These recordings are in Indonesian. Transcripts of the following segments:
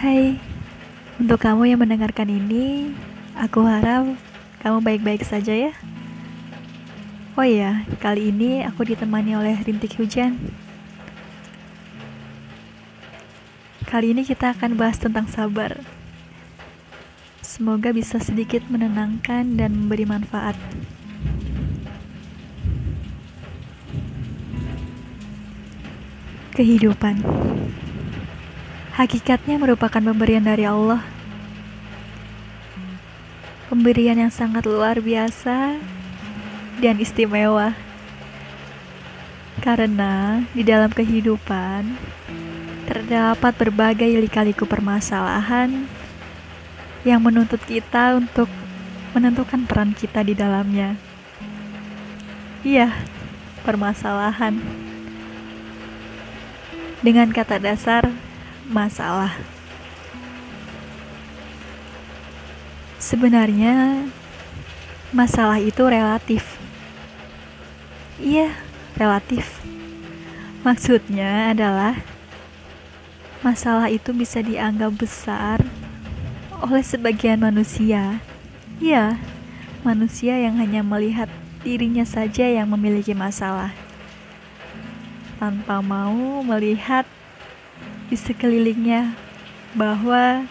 Hai, untuk kamu yang mendengarkan ini, aku harap kamu baik-baik saja ya. Oh iya, kali ini aku ditemani oleh rintik hujan. Kali ini kita akan bahas tentang sabar. Semoga bisa sedikit menenangkan dan memberi manfaat. Kehidupan hakikatnya merupakan pemberian dari Allah. Pemberian yang sangat luar biasa dan istimewa. Karena di dalam kehidupan terdapat berbagai lika-liku permasalahan yang menuntut kita untuk menentukan peran kita di dalamnya. Iya, permasalahan. Dengan kata dasar masalah. Sebenarnya, masalah itu relatif. Iya, relatif. Maksudnya adalah masalah itu bisa dianggap besar oleh sebagian manusia. Iya, manusia yang hanya melihat dirinya saja yang memiliki masalah tanpa mau melihat di sekelilingnya bahwa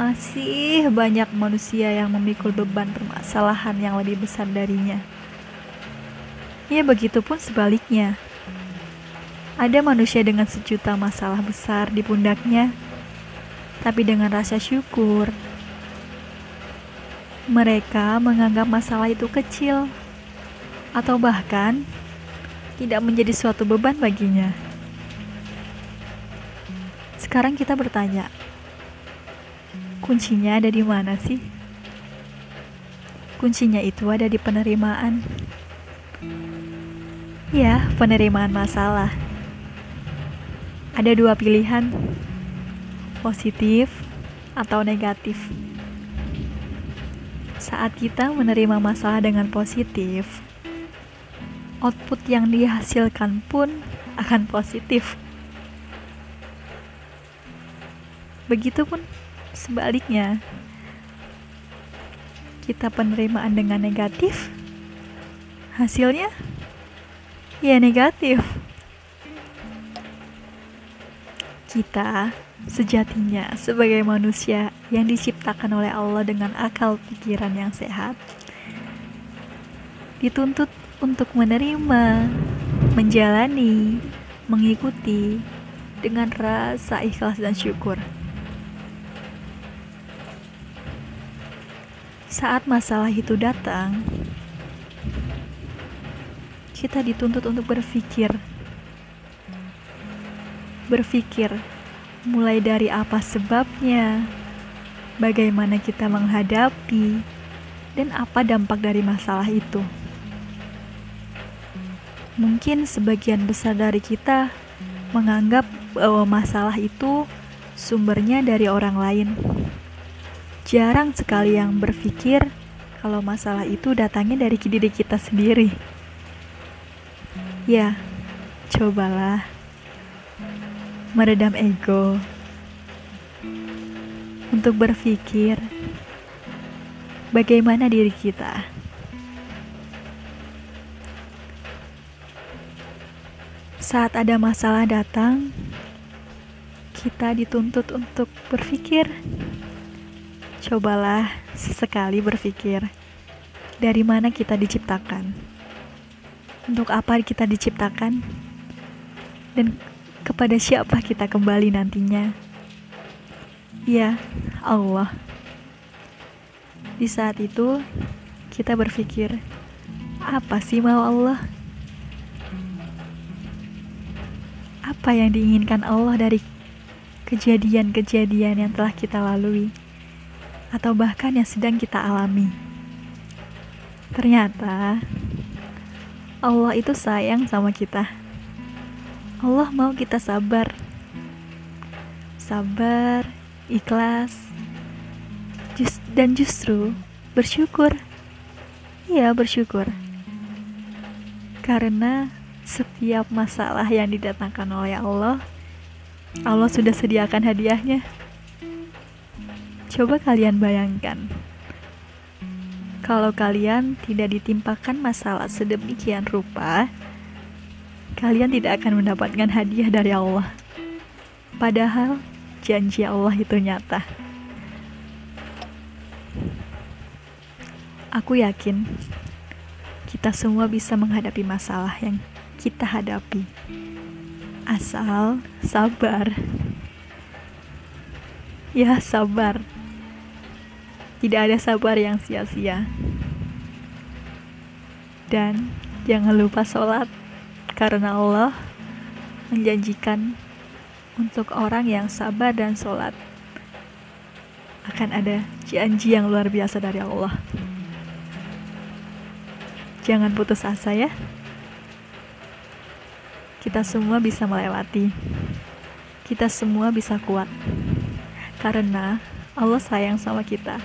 masih banyak manusia yang memikul beban permasalahan yang lebih besar darinya. Ya begitupun sebaliknya. Ada manusia dengan sejuta masalah besar di pundaknya, tapi dengan rasa syukur, mereka menganggap masalah itu kecil, atau bahkan tidak menjadi suatu beban baginya. Sekarang kita bertanya, kuncinya ada di mana sih? Kuncinya itu ada di penerimaan. Ya, penerimaan masalah. Ada dua pilihan, positif atau negatif. Saat kita menerima masalah dengan positif, output yang dihasilkan pun akan positif. Begitupun sebaliknya. Kita penerimaan dengan negatif, hasilnya ya negatif. Kita sejatinya sebagai manusia yang diciptakan oleh Allah dengan akal pikiran yang sehat, dituntut untuk menerima, menjalani, mengikuti dengan rasa ikhlas dan syukur. Saat masalah itu datang, kita dituntut untuk berpikir. Berpikir mulai dari apa sebabnya, bagaimana kita menghadapi, dan apa dampak dari masalah itu. Mungkin sebagian besar dari kita menganggap bahwa masalah itu sumbernya dari orang lain. Jarang sekali yang berpikir kalau masalah itu datangnya dari diri kita sendiri. Ya, cobalah meredam ego untuk berpikir bagaimana diri kita. Saat ada masalah datang, kita dituntut untuk berpikir Cobalah sesekali berpikir, dari mana kita diciptakan, untuk apa kita diciptakan, dan kepada siapa kita kembali nantinya. Ya, Allah. Di saat itu, kita berpikir, apa sih mau Allah? Apa yang diinginkan Allah dari kejadian-kejadian yang telah kita lalui? Atau bahkan yang sedang kita alami. Ternyata Allah itu sayang sama kita. Allah mau kita sabar. Sabar, ikhlas, just, dan justru bersyukur. Iya, bersyukur. Karena setiap masalah yang didatangkan oleh Allah, Allah sudah sediakan hadiahnya. Coba kalian bayangkan, kalau kalian tidak ditimpakan masalah sedemikian rupa, kalian tidak akan mendapatkan hadiah dari Allah. Padahal janji Allah itu nyata. Aku yakin kita semua bisa menghadapi masalah yang kita hadapi. Asal sabar. Ya, sabar. Tidak ada sabar yang sia-sia. Dan jangan lupa sholat, karena Allah menjanjikan untuk orang yang sabar dan sholat akan ada janji yang luar biasa dari Allah. Jangan putus asa ya kita semua bisa melewati. Kita semua bisa kuat. Karena Allah sayang sama kita.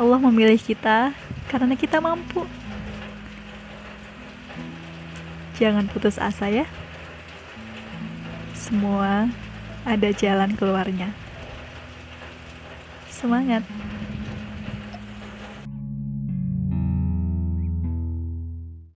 Allah memilih kita karena kita mampu. Jangan putus asa ya. Semua ada jalan keluarnya. Semangat!